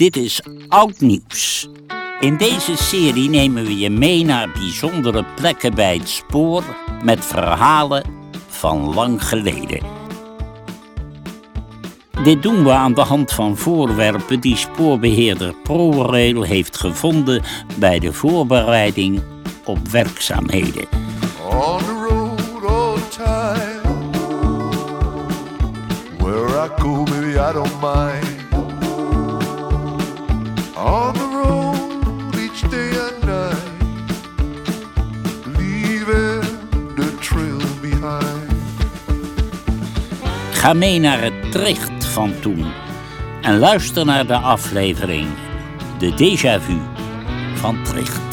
Dit is Oud Nieuws. In deze serie nemen we je mee naar bijzondere plekken bij het spoor met verhalen van lang geleden. Dit doen we aan de hand van voorwerpen die spoorbeheerder ProRail heeft gevonden bij de voorbereiding op werkzaamheden. On the road all the time. Where I go, baby, I don't mind. On the road each day and night. The behind. Ga mee naar het Tricht van toen en luister naar de aflevering De Déjà Vu van Tricht.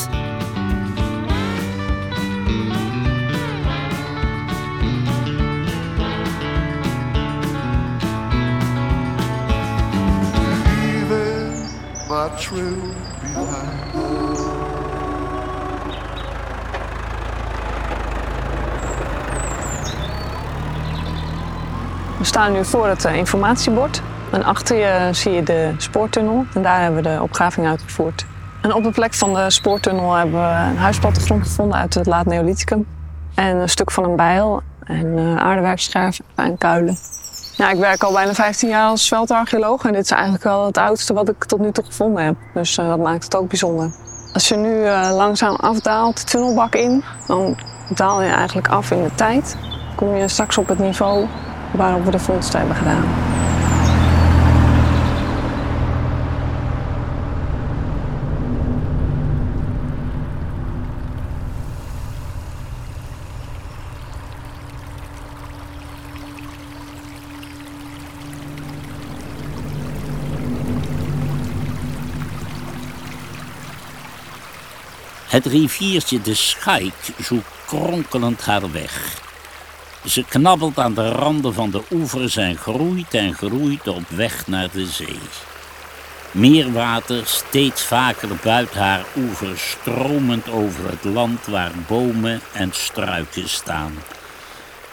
Trail behind. We staan nu voor het eh, informatiebord. En achter je zie je de spoortunnel. En daar hebben we de opgraving uitgevoerd. En op de plek van de spoortunnel hebben we een huisplattegrond gevonden uit het laat Neolithicum. En een stuk van een bijl en uh, aardewerkscherven en kuilen. Ja, ik werk al bijna 15 jaar als veldarcheoloog. En dit is eigenlijk wel het oudste wat ik tot nu toe gevonden heb. Dus eh, dat maakt het ook bijzonder. Als je nu eh, langzaam afdaalt de tunnelbak in, dan daal je eigenlijk af in de tijd. Kom je straks op het niveau waarop we de vondsten hebben gedaan. Het riviertje de Schaik zoekt kronkelend haar weg. Ze knabbelt aan de randen van de oevers en groeit en groeit op weg naar de zee. Meerwater steeds vaker buiten haar oevers stromend over het land waar bomen en struiken staan.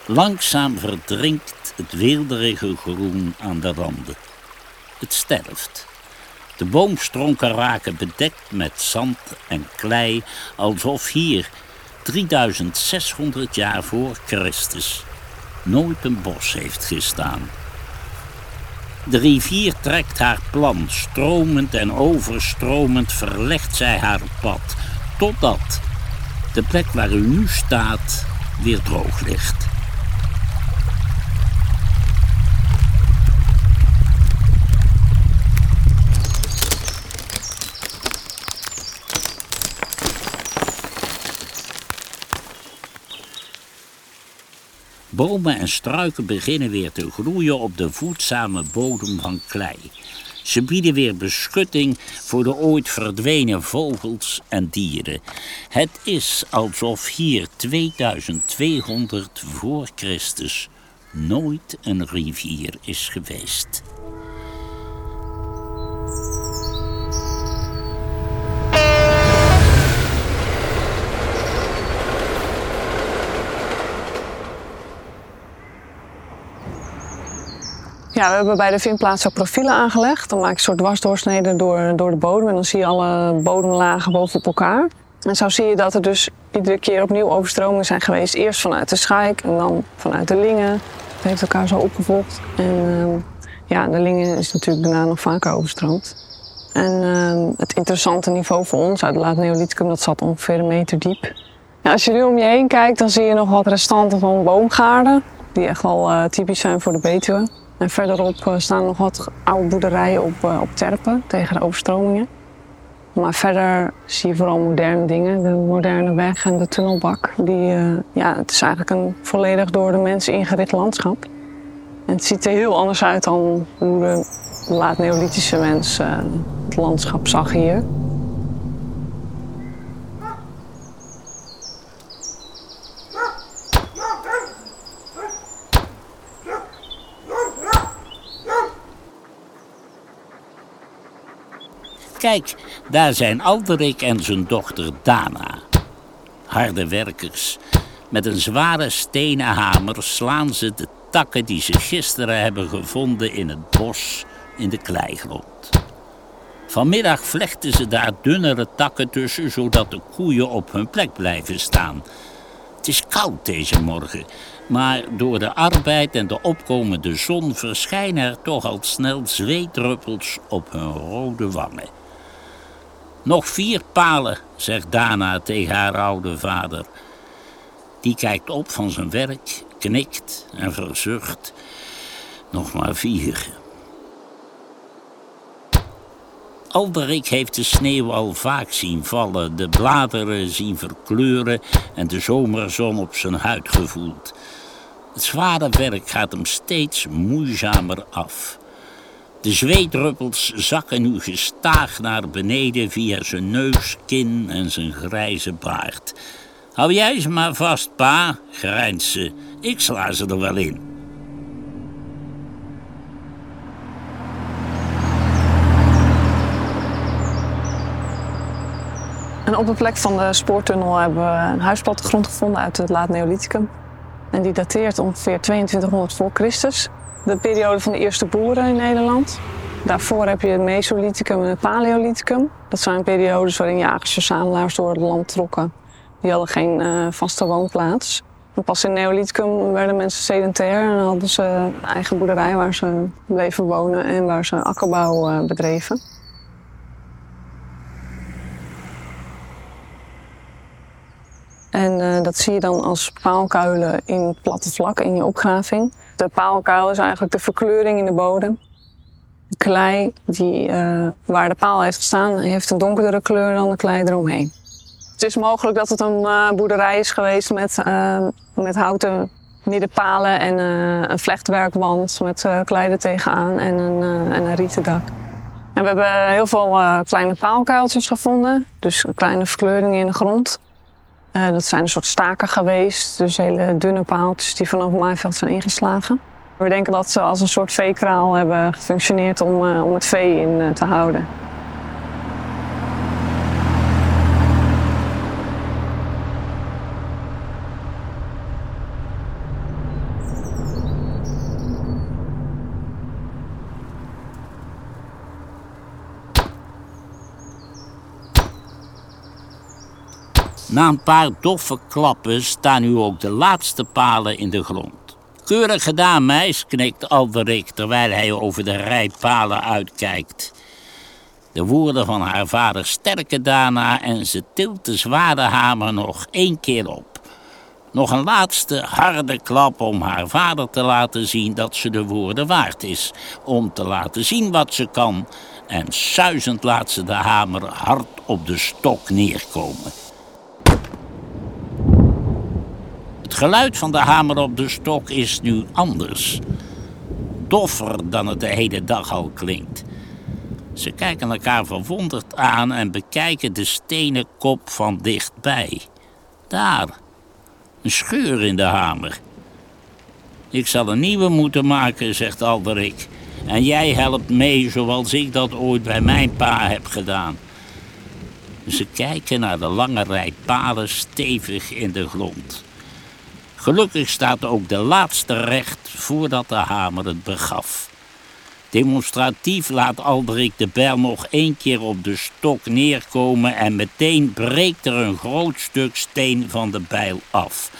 Langzaam verdrinkt het weelderige groen aan de randen. Het sterft. De boomstronken raken bedekt met zand en klei, alsof hier, 3600 jaar voor Christus, nooit een bos heeft gestaan. De rivier trekt haar plan, stromend en overstromend verlegt zij haar pad, totdat de plek waar u nu staat weer droog ligt. Bomen en struiken beginnen weer te groeien op de voedzame bodem van klei. Ze bieden weer beschutting voor de ooit verdwenen vogels en dieren. Het is alsof hier 2200 voor Christus nooit een rivier is geweest. Ja, we hebben bij de vindplaats ook profielen aangelegd. Dan maak je een soort dwarsdoorsneden door, door de bodem. En dan zie je alle bodemlagen bovenop elkaar. En zo zie je dat er dus iedere keer opnieuw overstromingen zijn geweest. Eerst vanuit de Schaik en dan vanuit de Lingen. Het heeft elkaar zo opgevolgd. En uh, ja, de Lingen is natuurlijk daarna nog vaker overstroomd. En uh, het interessante niveau voor ons uit het laat Neolithicum, dat zat ongeveer een meter diep. Ja, als je nu om je heen kijkt, dan zie je nog wat restanten van boomgaarden. Die echt wel uh, typisch zijn voor de Betuwe. En verderop uh, staan nog wat oude boerderijen op, uh, op terpen tegen de overstromingen. Maar verder zie je vooral moderne dingen. De moderne weg en de tunnelbak. Die, uh, ja, het is eigenlijk een volledig door de mensen ingericht landschap. En het ziet er heel anders uit dan hoe de laat-neolithische mens het landschap zag hier. Kijk, daar zijn Alderik en zijn dochter Dana. Harde werkers. Met een zware stenen hamer slaan ze de takken die ze gisteren hebben gevonden in het bos in de kleigrond. Vanmiddag vlechten ze daar dunnere takken tussen, zodat de koeien op hun plek blijven staan. Het is koud deze morgen, maar door de arbeid en de opkomende zon verschijnen er toch al snel zweetdruppels op hun rode wangen. Nog vier palen, zegt Dana tegen haar oude vader. Die kijkt op van zijn werk, knikt en verzucht. Nog maar vier. Alderik heeft de sneeuw al vaak zien vallen, de bladeren zien verkleuren en de zomerzon op zijn huid gevoeld. Het zware werk gaat hem steeds moeizamer af. De zweetdruppels zakken nu gestaag naar beneden via zijn neus, kin en zijn grijze baard. Hou jij ze maar vast, pa, grijnt ze. Ik sla ze er wel in. En op de plek van de spoortunnel hebben we een huisplattegrond gevonden uit het laat Neolithicum. En die dateert ongeveer 2200 voor Christus. De periode van de eerste boeren in Nederland. Daarvoor heb je het Mesolithicum en het Paleolithicum. Dat zijn periodes waarin jagers verzamelaars door het land trokken. Die hadden geen uh, vaste woonplaats. En pas in Neolithicum werden mensen sedentair en hadden ze een eigen boerderij waar ze bleven wonen en waar ze akkerbouw uh, bedreven. En uh, dat zie je dan als paalkuilen in het platte vlak in je opgraving. De paalkuil is eigenlijk de verkleuring in de bodem. De klei die, uh, waar de paal heeft gestaan, heeft een donkerdere kleur dan de klei eromheen. Het is mogelijk dat het een uh, boerderij is geweest met, met houten middenpalen en een vlechtwerkwand met klei er tegenaan en een, en een rieten dak. En we hebben heel veel kleine paalkuiltjes gevonden, dus kleine verkleuringen in de grond. Uh, dat zijn een soort staken geweest, dus hele dunne paaltjes die vanaf maaiveld zijn ingeslagen. We denken dat ze als een soort veekraal hebben gefunctioneerd om, uh, om het vee in uh, te houden. Na een paar doffe klappen staan nu ook de laatste palen in de grond. Keurig gedaan, meis, knikt Alderik terwijl hij over de rij palen uitkijkt. De woorden van haar vader sterken daarna en ze tilt de zware hamer nog één keer op. Nog een laatste harde klap om haar vader te laten zien dat ze de woorden waard is. Om te laten zien wat ze kan. En suizend laat ze de hamer hard op de stok neerkomen. Het geluid van de hamer op de stok is nu anders. Doffer dan het de hele dag al klinkt. Ze kijken elkaar verwonderd aan en bekijken de stenen kop van dichtbij. Daar, een scheur in de hamer. Ik zal een nieuwe moeten maken, zegt Alderik. En jij helpt mee zoals ik dat ooit bij mijn pa heb gedaan. Ze kijken naar de lange rij palen stevig in de grond. Gelukkig staat ook de laatste recht voordat de hamer het begaf. Demonstratief laat Aldrik de bijl nog één keer op de stok neerkomen en meteen breekt er een groot stuk steen van de bijl af.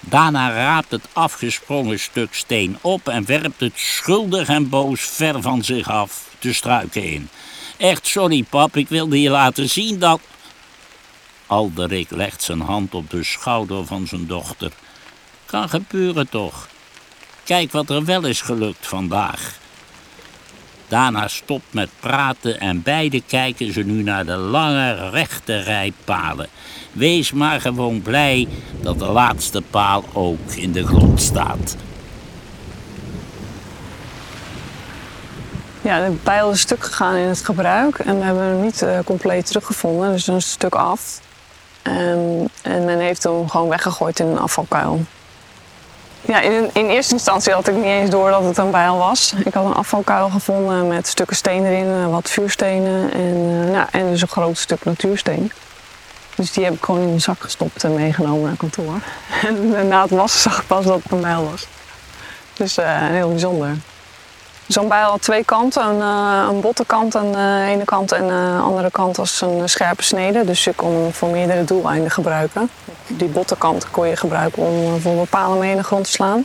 Daarna raapt het afgesprongen stuk steen op en werpt het schuldig en boos ver van zich af de struiken in. Echt sorry pap, ik wilde je laten zien dat... Alderik legt zijn hand op de schouder van zijn dochter. Kan gebeuren toch. Kijk wat er wel is gelukt vandaag. Daarna stopt met praten en beide kijken ze nu naar de lange rechte rij palen. Wees maar gewoon blij dat de laatste paal ook in de grond staat. Ja, de pijl is stuk gegaan in het gebruik en we hebben hem niet uh, compleet teruggevonden, dus een stuk af. Um, en men heeft hem gewoon weggegooid in een afvalkuil. Ja, in, in, eerste instantie had ik niet eens door dat het een bijl was. Ik had een afvalkuil gevonden met stukken steen erin, wat vuurstenen en, uh, nou, en dus een groot stuk natuursteen. Dus die heb ik gewoon in een zak gestopt en meegenomen naar kantoor. En na het wassen zag ik pas dat het een bijl was. Dus uh, heel bijzonder. Zo'n bijl had twee kanten, een, uh, een botte kant aan de ene kant en de andere kant als een scherpe snede. Dus je kon hem voor meerdere doeleinden gebruiken. Die botte kant kon je gebruiken om voor bepalen mee in de grond te slaan.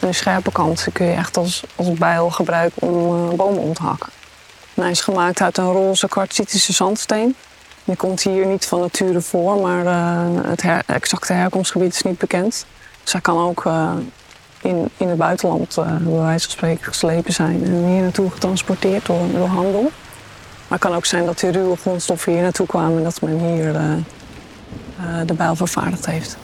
En de scherpe kant kun je echt als, als bijl gebruiken om bomen om te hakken. En hij is gemaakt uit een roze kwartsitische zandsteen. Die komt hier niet van nature voor, maar het exacte herkomstgebied is niet bekend. Dus hij kan ook in, in het buitenland, uh, bij wijze van spreken, geslepen zijn en hier naartoe getransporteerd door, handel. Maar het kan ook zijn dat die ruwe grondstoffen hier naartoe kwamen en dat men hier de bijl vervaardigd heeft.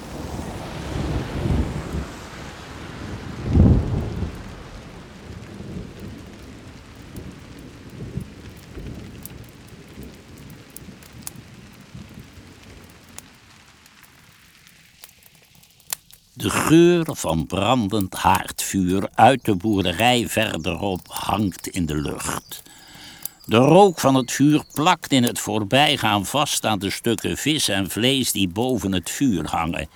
De geur van brandend haardvuur uit de boerderij verderop hangt in de lucht. De rook van het vuur plakt in het voorbijgaan vast aan de stukken vis en vlees die boven het vuur hangen.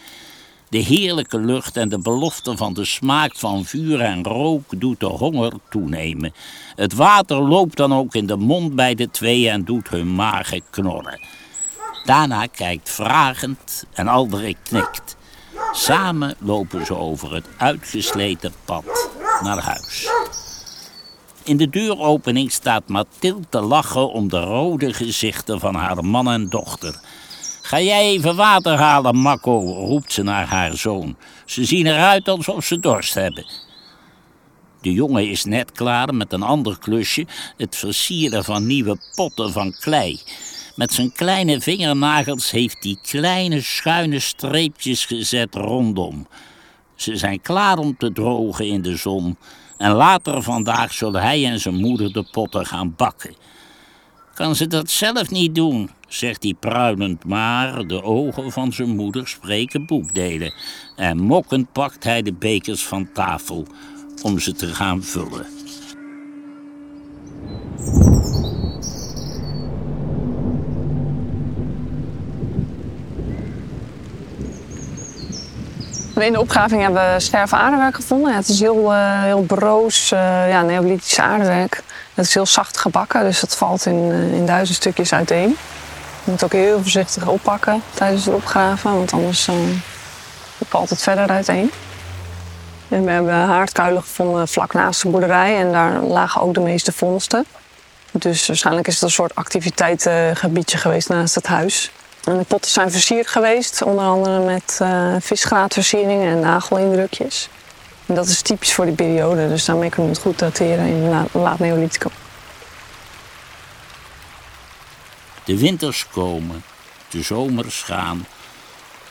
De heerlijke lucht en de belofte van de smaak van vuur en rook doet de honger toenemen. Het water loopt dan ook in de mond bij de twee en doet hun magen knorren. Daarna kijkt vragend en Alderik knikt. Samen lopen ze over het uitgesleten pad naar huis. In de deuropening staat Mathilde te lachen om de rode gezichten van haar man en dochter. Ga jij even water halen, Makko, roept ze naar haar zoon. Ze zien eruit alsof ze dorst hebben. De jongen is net klaar met een ander klusje, het versieren van nieuwe potten van klei. Met zijn kleine vingernagels heeft hij kleine schuine streepjes gezet rondom. Ze zijn klaar om te drogen in de zon en later vandaag zullen hij en zijn moeder de potten gaan bakken. Kan ze dat zelf niet doen, zegt hij pruilend, maar de ogen van zijn moeder spreken boekdelen. En mokkend pakt hij de bekers van tafel om ze te gaan vullen. In de opgraving hebben we scherven aardewerk gevonden. Het is heel, uh, heel broos, uh, ja, neolithisch aardewerk. Het is heel zacht gebakken, dus het valt in, uh, in duizend stukjes uiteen. Je moet ook heel voorzichtig oppakken tijdens het opgraven, want anders valt het verder uiteen. En we hebben haardkuilen gevonden vlak naast de boerderij en daar lagen ook de meeste vondsten. Dus waarschijnlijk is het een soort activiteitengebiedje geweest naast het huis. En de potten zijn versierd geweest, onder andere met uh, visgraatversieringen en nagelindrukjes. En dat is typisch voor die periode, dus daarmee kunnen we het goed dateren in la laat Neolithicum. De winters komen, de zomers gaan.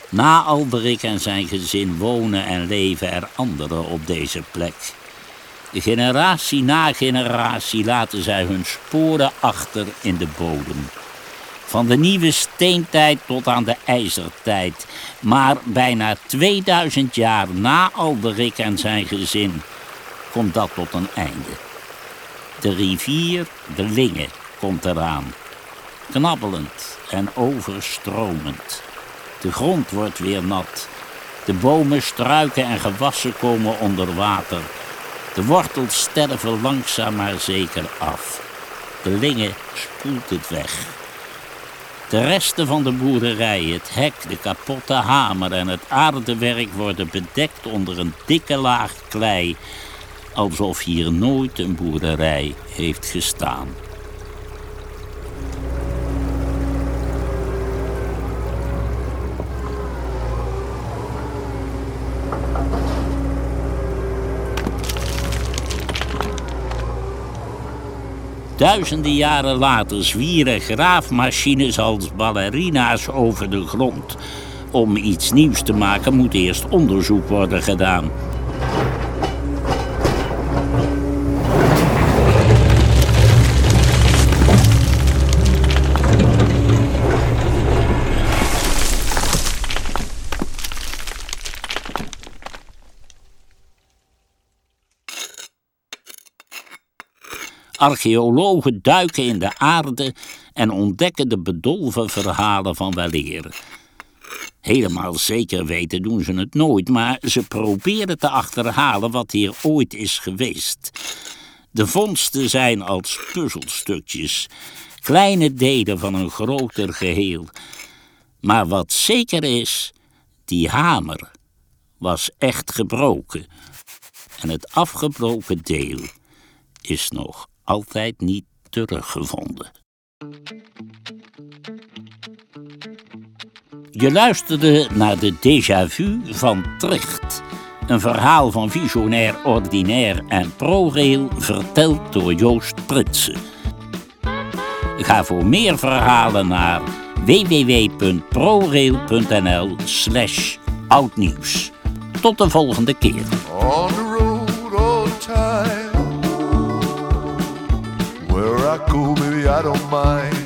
Na Alderik en zijn gezin wonen en leven er anderen op deze plek. Generatie na generatie laten zij hun sporen achter in de bodem. Van de nieuwe steentijd tot aan de ijzertijd. Maar bijna 2000 jaar na Alderik en zijn gezin komt dat tot een einde. De rivier, de Linge, komt eraan. Knabbelend en overstromend. De grond wordt weer nat. De bomen, struiken en gewassen komen onder water. De wortels sterven langzaam maar zeker af. De Linge spoelt het weg. De resten van de boerderij, het hek, de kapotte hamer en het aardewerk worden bedekt onder een dikke laag klei, alsof hier nooit een boerderij heeft gestaan. Duizenden jaren later zwieren graafmachines als ballerina's over de grond. Om iets nieuws te maken moet eerst onderzoek worden gedaan. Archeologen duiken in de aarde en ontdekken de bedolven verhalen van weleer. Helemaal zeker weten doen ze het nooit, maar ze proberen te achterhalen wat hier ooit is geweest. De vondsten zijn als puzzelstukjes, kleine delen van een groter geheel. Maar wat zeker is, die hamer was echt gebroken. En het afgebroken deel is nog altijd niet teruggevonden. Je luisterde naar de déjà vu van Tricht. Een verhaal van visionair, ordinair en ProRail verteld door Joost Pritsen. Ga voor meer verhalen naar www.prorail.nl slash oudnieuws. Tot de volgende keer. Where I go, baby, I don't mind.